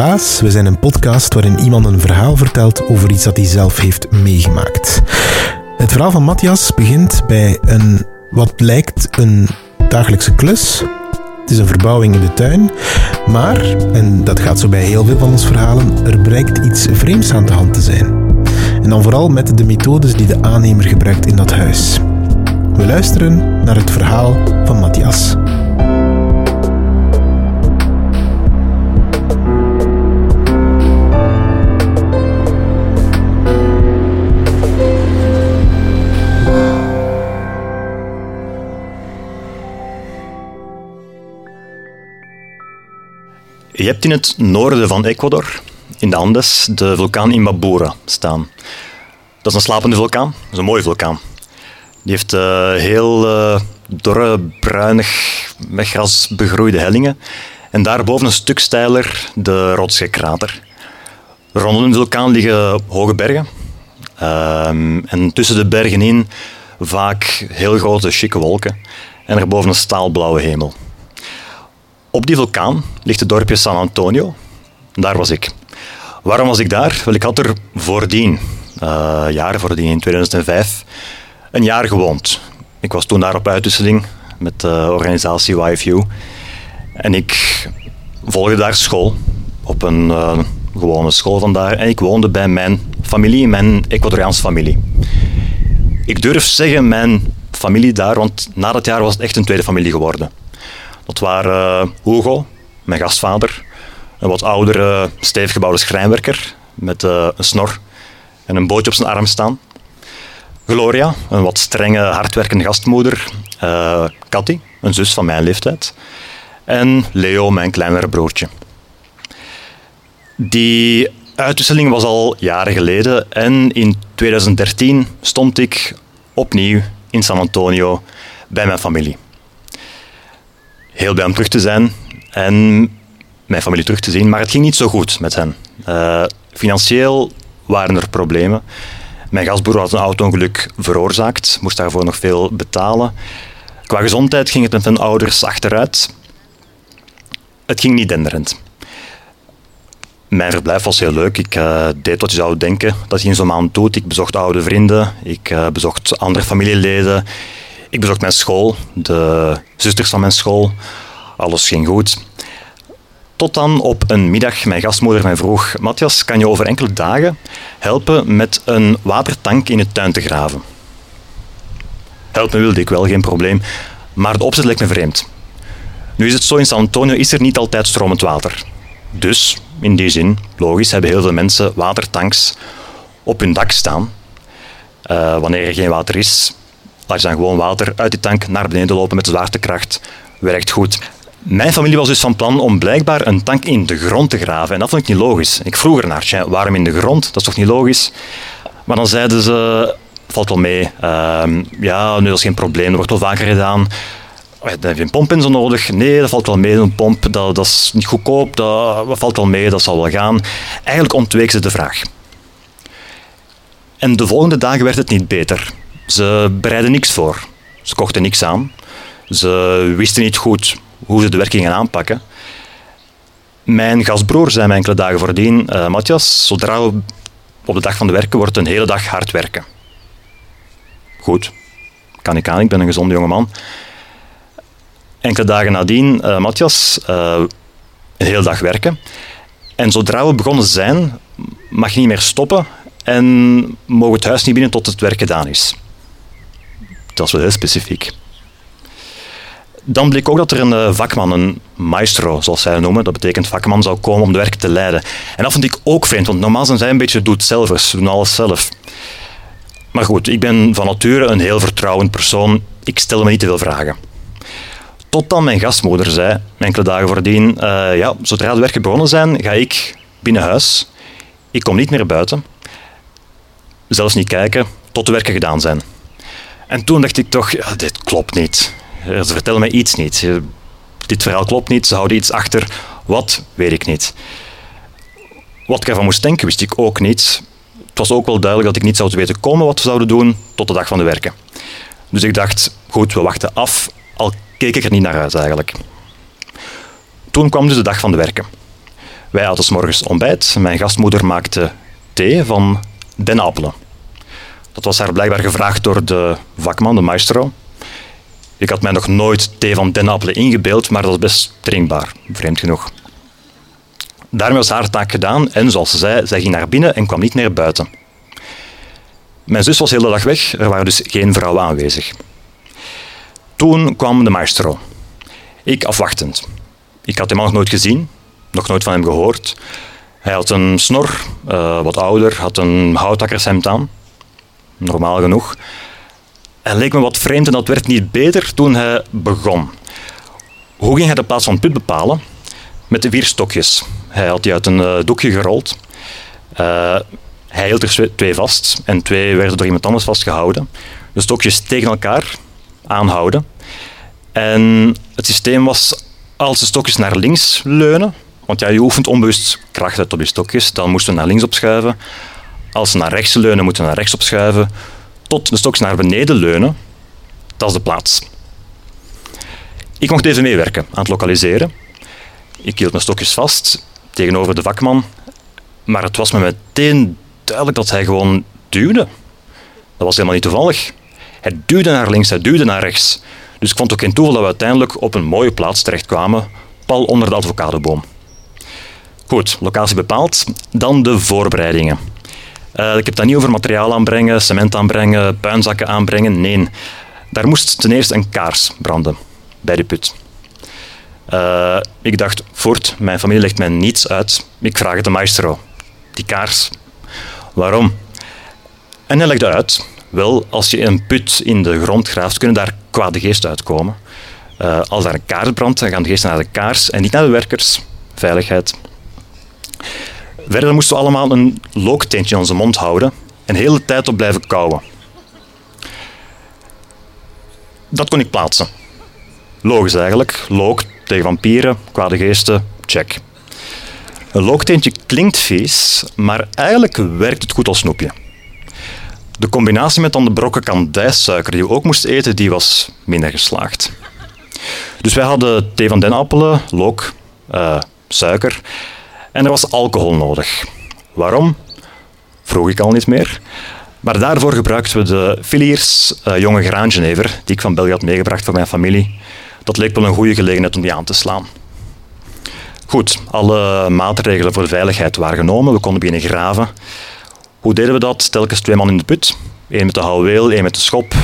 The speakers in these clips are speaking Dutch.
We zijn een podcast waarin iemand een verhaal vertelt over iets dat hij zelf heeft meegemaakt. Het verhaal van Matthias begint bij een wat lijkt een dagelijkse klus. Het is een verbouwing in de tuin, maar, en dat gaat zo bij heel veel van ons verhalen, er blijkt iets vreemds aan de hand te zijn. En dan vooral met de methodes die de aannemer gebruikt in dat huis. We luisteren naar het verhaal van Matthias. Je hebt in het noorden van Ecuador, in de Andes, de vulkaan Imbabura staan. Dat is een slapende vulkaan, dat is een mooie vulkaan. Die heeft uh, heel uh, dorre, bruinig, met gras begroeide hellingen. En daarboven een stuk steiler de rotsgekrater. Rondom de vulkaan liggen hoge bergen. Um, en tussen de bergen in vaak heel grote, chique wolken. En erboven een staalblauwe hemel. Op die vulkaan ligt het dorpje San Antonio. Daar was ik. Waarom was ik daar? Wel, ik had er voordien, uh, jaren voordien, in 2005, een jaar gewoond. Ik was toen daar op uitwisseling met de organisatie YFU. En ik volgde daar school, op een uh, gewone school vandaar. En ik woonde bij mijn familie, mijn Ecuadoriaanse familie. Ik durf zeggen mijn familie daar, want na dat jaar was het echt een tweede familie geworden. Dat waren uh, Hugo, mijn gastvader, een wat oudere, stevig gebouwde schrijnwerker met uh, een snor en een bootje op zijn arm staan. Gloria, een wat strenge, hardwerkende gastmoeder. Uh, Cathy, een zus van mijn leeftijd. En Leo, mijn kleinere broertje. Die uitwisseling was al jaren geleden en in 2013 stond ik opnieuw in San Antonio bij mijn familie heel blij om terug te zijn en mijn familie terug te zien. Maar het ging niet zo goed met hen. Uh, financieel waren er problemen. Mijn gastbroer had een auto-ongeluk veroorzaakt, moest daarvoor nog veel betalen. Qua gezondheid ging het met mijn ouders achteruit. Het ging niet denderend. Mijn verblijf was heel leuk. Ik uh, deed wat je zou denken dat je in zo'n maand doet. Ik bezocht oude vrienden, ik uh, bezocht andere familieleden. Ik bezocht mijn school, de zusters van mijn school. Alles ging goed. Tot dan op een middag mijn gastmoeder mij vroeg: Matthias, kan je over enkele dagen helpen met een watertank in de tuin te graven? Helpen wilde ik wel, geen probleem. Maar de opzet leek me vreemd. Nu is het zo, in San Antonio is er niet altijd stromend water. Dus, in die zin, logisch, hebben heel veel mensen watertanks op hun dak staan. Uh, wanneer er geen water is, Laat je dan gewoon water uit die tank naar beneden lopen met zwaartekracht. Werkt goed. Mijn familie was dus van plan om blijkbaar een tank in de grond te graven. En dat vond ik niet logisch. Ik vroeg ernaar, waarom in de grond? Dat is toch niet logisch? Maar dan zeiden ze, valt wel mee. Uh, ja, nu is geen probleem, dat wordt wel vaker gedaan. Dan heb je een pomp in zo nodig? Nee, dat valt wel mee, een pomp, dat, dat is niet goedkoop, dat, dat valt wel mee, dat zal wel gaan. Eigenlijk ontweek ze de vraag. En de volgende dagen werd het niet beter. Ze bereidden niks voor. Ze kochten niks aan. Ze wisten niet goed hoe ze de werking aanpakken. Mijn gastbroer zei mij enkele dagen voordien, uh, Matthias, zodra we op de dag van de werken wordt een hele dag hard werken. Goed, kan ik aan, ik ben een gezonde jongeman. Enkele dagen nadien, uh, Matthias, uh, een hele dag werken. En zodra we begonnen zijn, mag je niet meer stoppen en mogen het huis niet binnen tot het werk gedaan is Dat was wel heel specifiek. Dan bleek ook dat er een eh, vakman, een maestro, zoals zij noemen, dat betekent vakman, zou komen om de werk te leiden. En dat vond ik ook vreemd, want normaal zijn zij een beetje doet-zelvers, doen alles zelf. Maar goed, ik ben van nature een heel vertrouwend persoon. Ik stel me niet te veel vragen. Totdat mijn gastmoeder zei, enkele dagen voordien, uh, ja, zodra de werken begonnen zijn, ga ik binnen huis. Ik kom niet meer buiten. Zelfs niet kijken tot de werken gedaan zijn. En toen dacht ik toch, ja, dit klopt niet. Ze vertellen mij iets niet. Dit verhaal klopt niet, ze houden iets achter. Wat, weet ik niet. Wat ik ervan moest denken, wist ik ook niet. Het was ook wel duidelijk dat ik niet zou weten komen wat we zouden doen tot de dag van de werken. Dus ik dacht, goed, we wachten af, al keek ik er niet naar uit eigenlijk. Toen kwam dus de dag van de werken. Wij hadden s morgens ontbijt. Mijn gastmoeder maakte thee van denapelen. Dat was haar blijkbaar gevraagd door de vakman, de maestro. Ik had mij nog nooit thee van denapelen ingebeeld, maar dat was best drinkbaar, vreemd genoeg. Daarmee was haar taak gedaan en zoals ze zei, zij ging naar binnen en kwam niet meer buiten. Mijn zus was de hele dag weg, er waren dus geen vrouwen aanwezig. Toen kwam de maestro. Ik afwachtend. Ik had hem nog nooit gezien, nog nooit van hem gehoord. Hij had een snor, uh, wat ouder, had een houthakkershemd aan. Normaal genoeg. Hij leek me wat vreemd en dat werd niet beter toen hij begon. Hoe ging hij de plaats van put bepalen? Met de vier stokjes. Hij had die uit een uh, doekje gerold. Uh, hij hield er twee vast en twee werden door iemand anders vastgehouden. De stokjes tegen elkaar aanhouden. En het systeem was als de stokjes naar links leunen, want ja, je oefent onbewust kracht uit op je stokjes, dan moesten we naar links opschuiven. Als ze naar rechts leunen, moeten we naar rechts opschuiven. Tot de stokjes naar beneden leunen, dat is de plaats. Ik mocht even meewerken aan het lokaliseren. Ik hield mijn stokjes vast tegenover de vakman, maar het was me meteen duidelijk dat hij gewoon duwde. Dat was helemaal niet toevallig. Hij duwde naar links, hij duwde naar rechts. Dus ik vond ook geen toeval dat we uiteindelijk op een mooie plaats terechtkwamen, pal onder de avocadoboom. Goed, locatie bepaald. Dan de voorbereidingen. Uh, ik heb dat niet over materiaal aanbrengen, cement aanbrengen, puinzakken aanbrengen. Nee, daar moest ten eerste een kaars branden bij de put. Uh, ik dacht, voort, mijn familie legt mij niets uit. Ik vraag het de maestro. Die kaars. Waarom? En hij legde uit wel, als je een put in de grond graaft, kunnen daar kwade geesten uitkomen. Uh, als daar een kaars brandt, dan gaan de geesten naar de kaars en niet naar de werkers. Veiligheid. Verder moesten we allemaal een lookteentje in onze mond houden en de hele tijd op blijven kauwen. Dat kon ik plaatsen. Logisch eigenlijk. Look tegen vampieren, kwade geesten, check. Een lookteentje klinkt vies, maar eigenlijk werkt het goed als snoepje. De combinatie met dan de brokken kandijsuiker die we ook moesten eten, die was minder geslaagd. Dus wij hadden thee van denappelen, look, uh, suiker en er was alcohol nodig. Waarom? Vroeg ik al niet meer. Maar daarvoor gebruikten we de Filiers uh, jonge graangenever, die ik van België had meegebracht voor mijn familie. Dat leek wel een goede gelegenheid om die aan te slaan. Goed, alle maatregelen voor de veiligheid waren genomen. We konden beginnen graven. Hoe deden we dat? Telkens twee man in de put. Eén met de houweel, één met de schop.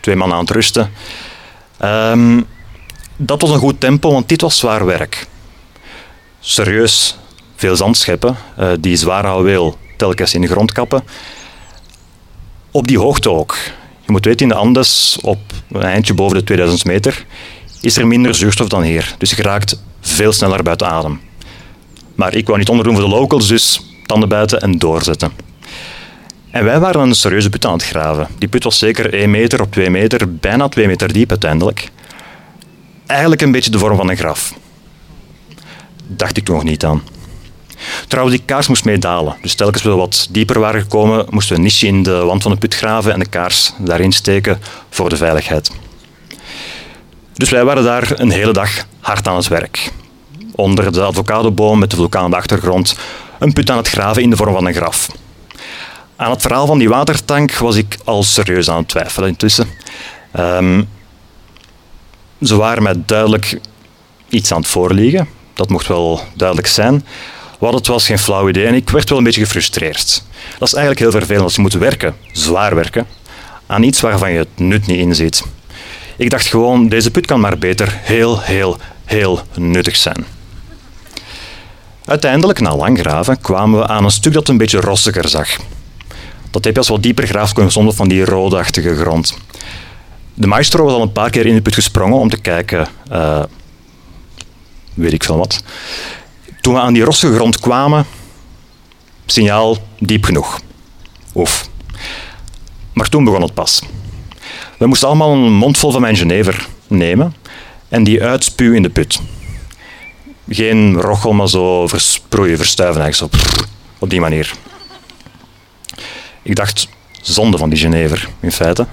Twee man aan het rusten. Um, dat was een goed tempo, want dit was zwaar werk. Serieus, veel zand scheppen, uh, die zware houweel telkens in de grond kappen. Op die hoogte ook. Je moet weten, in de Andes, op een eindje boven de 2000 meter, is er minder zuurstof dan hier. Dus je raakt veel sneller buiten adem. Maar ik wou niet onderdoen voor de locals, dus tanden buiten en doorzetten. En wij waren een serieuze put aan het graven. Die put was zeker 1 meter op 2 meter, bijna 2 meter diep uiteindelijk. Eigenlijk een beetje de vorm van een graf. Dacht ik nog niet aan. Trouwens, die kaars moest meedalen. Dus telkens we wat dieper waren gekomen, moesten we een niche in de wand van de put graven en de kaars daarin steken voor de veiligheid. Dus wij waren daar een hele dag hard aan het werk. Onder de avocadoboom met de vulkaan op de achtergrond, een put aan het graven in de vorm van een graf. Aan het verhaal van die watertank was ik al serieus aan het twijfelen intussen. Um, ze waren mij duidelijk iets aan het voorliegen. Dat mocht wel duidelijk zijn. Wat het was, geen flauw idee. En ik werd wel een beetje gefrustreerd. Dat is eigenlijk heel vervelend als je moet werken, zwaar werken, aan iets waarvan je het nut niet inziet. Ik dacht gewoon, deze put kan maar beter heel, heel, heel nuttig zijn. Uiteindelijk, na lang graven, kwamen we aan een stuk dat een beetje rossiger zag. Dat heb je als wat dieper kom je soms van die roodachtige grond. De maestro was al een paar keer in de put gesprongen om te kijken, uh, weet ik veel wat. Toen we aan die rossige grond kwamen, signaal diep genoeg. Oef. Maar toen begon het pas. We moesten allemaal een mondvol van mijn Genever nemen en die uitspuwen in de put. Geen rochel, maar zo versproeien, verstuiven eigenlijk op, op die manier. Ik dacht, zonde van die Genever, in feite.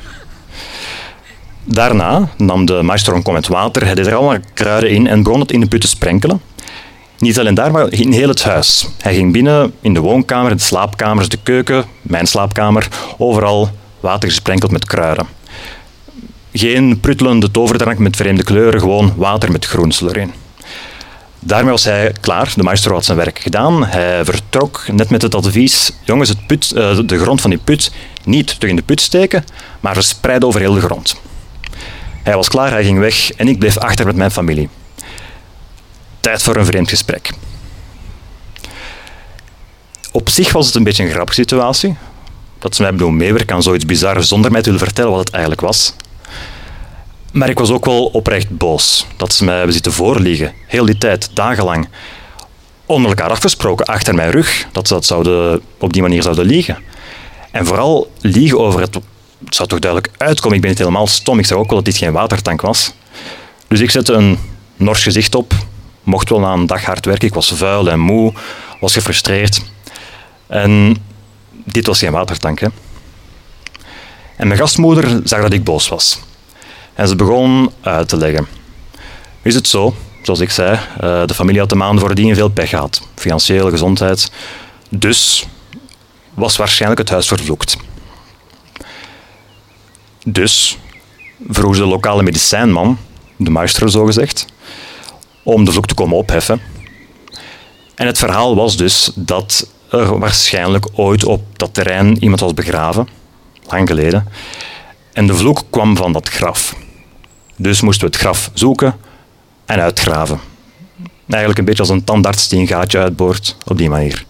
Daarna nam de maestro een kom met water, hij deed er allemaal kruiden in en begon het in de put te sprenkelen. Niet alleen daar, maar in heel het huis. Hij ging binnen in de woonkamer, de slaapkamers, de keuken, mijn slaapkamer, overal water gesprenkeld met kruiden. Geen pruttelende toverdrank met vreemde kleuren, gewoon water met groensel erin. Daarmee was hij klaar. De maestro had zijn werk gedaan. Hij vertrok net met het advies: jongens, het put, eh, de grond van die put niet terug in de put steken, maar verspreid over heel de grond. Hij was klaar, hij ging weg en ik bleef achter met mijn familie. Tijd voor een vreemd gesprek. Op zich was het een beetje een grappige situatie. Dat ze mij bedoelen meewerken aan zoiets bizar zonder mij te willen vertellen wat het eigenlijk was. Maar ik was ook wel oprecht boos dat ze mij hebben zitten voorliegen, heel die tijd, dagenlang. Onder elkaar afgesproken, achter mijn rug, dat ze dat zouden, op die manier zouden liegen. En vooral liegen over het, het zou toch duidelijk uitkomen, ik ben niet helemaal stom, ik zag ook wel dat dit geen watertank was. Dus ik zette een nors gezicht op, mocht wel na een dag hard werken, ik was vuil en moe, was gefrustreerd. En dit was geen watertank. Hè. En mijn gastmoeder zag dat ik boos was. En ze begon uit te leggen. Is het zo, zoals ik zei, eh, de familie had de maanden voordien veel pech gehad. Financiële gezondheid. Dus was waarschijnlijk het huis vervloekt. Dus vroeg ze de lokale medicijnman, de maestro zogezegd, om de vloek te komen opheffen. En het verhaal was dus dat er waarschijnlijk ooit op dat terrein iemand was begraven, lang geleden. En de vloek kwam van dat graf. Dus moesten we het graf zoeken en uitgraven. Eigenlijk een beetje als een tandarts die een gaatje uitboort, op die manier.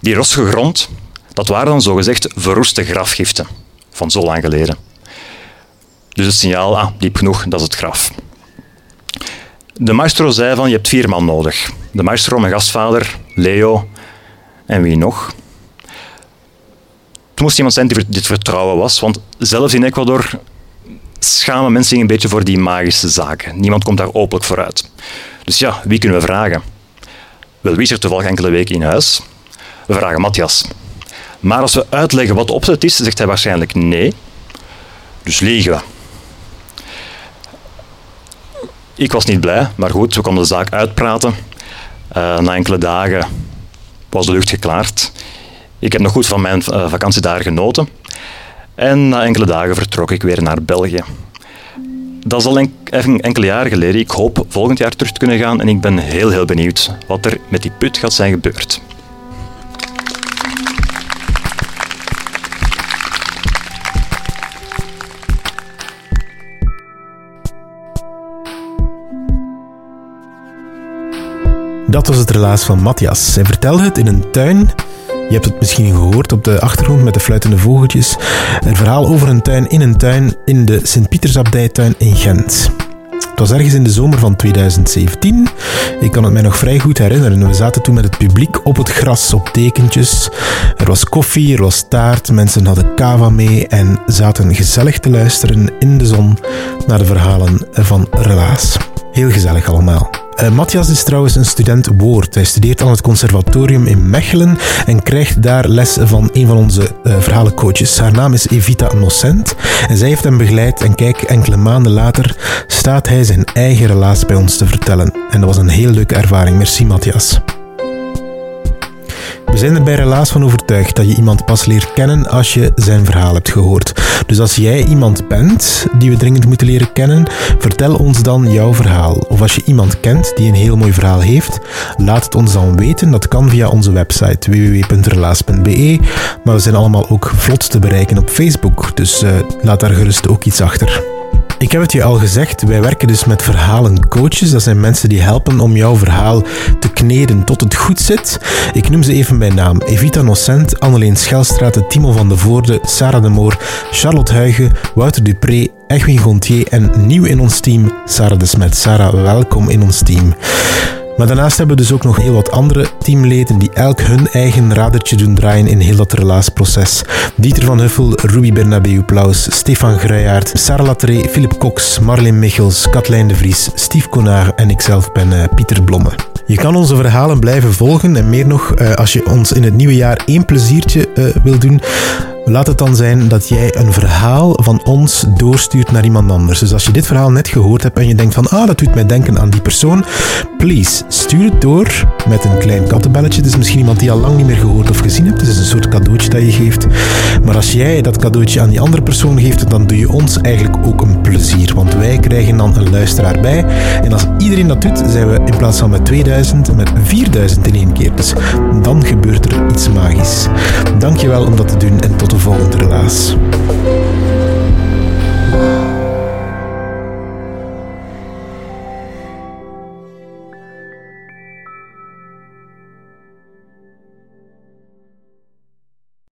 Die rossige grond, dat waren dan zogezegd verroeste grafgiften van zo lang geleden. Dus het signaal, ah, diep genoeg, dat is het graf. De maestro zei van, je hebt vier man nodig. De maestro, mijn gastvader, Leo en wie nog? Het moest iemand zijn die dit vertrouwen was, want zelfs in Ecuador schamen mensen zich een beetje voor die magische zaken. Niemand komt daar openlijk voor uit. Dus ja, wie kunnen we vragen? Wel, wie is er toevallig enkele weken in huis? We vragen Matthias. Maar als we uitleggen wat de opzet is, zegt hij waarschijnlijk nee. Dus liegen we. Ik was niet blij, maar goed, we konden de zaak uitpraten. Uh, na enkele dagen was de lucht geklaard. Ik heb nog goed van mijn uh, vakantie daar genoten. En na enkele dagen vertrok ik weer naar België. Dat is al en, enkele jaren geleden. Ik hoop volgend jaar terug te kunnen gaan en ik ben heel, heel benieuwd wat er met die put gaat zijn gebeurd. Dat was het relaas van Matthias. Hij vertelde het in een tuin je hebt het misschien gehoord op de achtergrond met de fluitende vogeltjes. Een verhaal over een tuin in een tuin in de Sint-Pietersabdijtuin in Gent. Het was ergens in de zomer van 2017. Ik kan het mij nog vrij goed herinneren. We zaten toen met het publiek op het gras, op tekentjes. Er was koffie, er was taart, mensen hadden kava mee en zaten gezellig te luisteren in de zon naar de verhalen van Relaas. Heel gezellig allemaal. Uh, Matthias is trouwens een student woord. Hij studeert aan het conservatorium in Mechelen en krijgt daar les van een van onze uh, verhalencoaches. Haar naam is Evita Nocent en zij heeft hem begeleid en kijk, enkele maanden later staat hij zijn eigen relaas bij ons te vertellen. En dat was een heel leuke ervaring. Merci Matthias. We zijn er bij Relaas van overtuigd dat je iemand pas leert kennen als je zijn verhaal hebt gehoord. Dus als jij iemand bent die we dringend moeten leren kennen, vertel ons dan jouw verhaal. Of als je iemand kent die een heel mooi verhaal heeft, laat het ons dan weten. Dat kan via onze website www.relaas.be. Maar we zijn allemaal ook vlot te bereiken op Facebook, dus uh, laat daar gerust ook iets achter. Ik heb het je al gezegd, wij werken dus met verhalencoaches. Dat zijn mensen die helpen om jouw verhaal te kneden tot het goed zit. Ik noem ze even bij naam. Evita Nocent, Anneleen Schelstraat, Timo van de Voorde, Sarah de Moor, Charlotte Huigen, Wouter Dupré, Egwin Gontier en nieuw in ons team, Sarah de Smet. Sarah, welkom in ons team. Maar daarnaast hebben we dus ook nog heel wat andere teamleden die elk hun eigen radertje doen draaien in heel dat relaasproces. Dieter van Huffel, Ruby Bernabeu Plaus, Stefan Gruijaert, Sarah Latré, Philip Cox, Marleen Michels, Katlijn de Vries, Steve Konar en ikzelf ben uh, Pieter Blomme. Je kan onze verhalen blijven volgen en meer nog, uh, als je ons in het nieuwe jaar één pleziertje uh, wil doen, Laat het dan zijn dat jij een verhaal van ons doorstuurt naar iemand anders. Dus als je dit verhaal net gehoord hebt en je denkt van, ah, dat doet mij denken aan die persoon, please, stuur het door met een klein kattenbelletje. Het is misschien iemand die al lang niet meer gehoord of gezien hebt. Soort cadeautje dat je geeft. Maar als jij dat cadeautje aan die andere persoon geeft, dan doe je ons eigenlijk ook een plezier. Want wij krijgen dan een luisteraar bij. En als iedereen dat doet, zijn we in plaats van met 2000, met 4000 in één keer. Dus dan gebeurt er iets magisch. Dankjewel om dat te doen en tot de volgende relaas.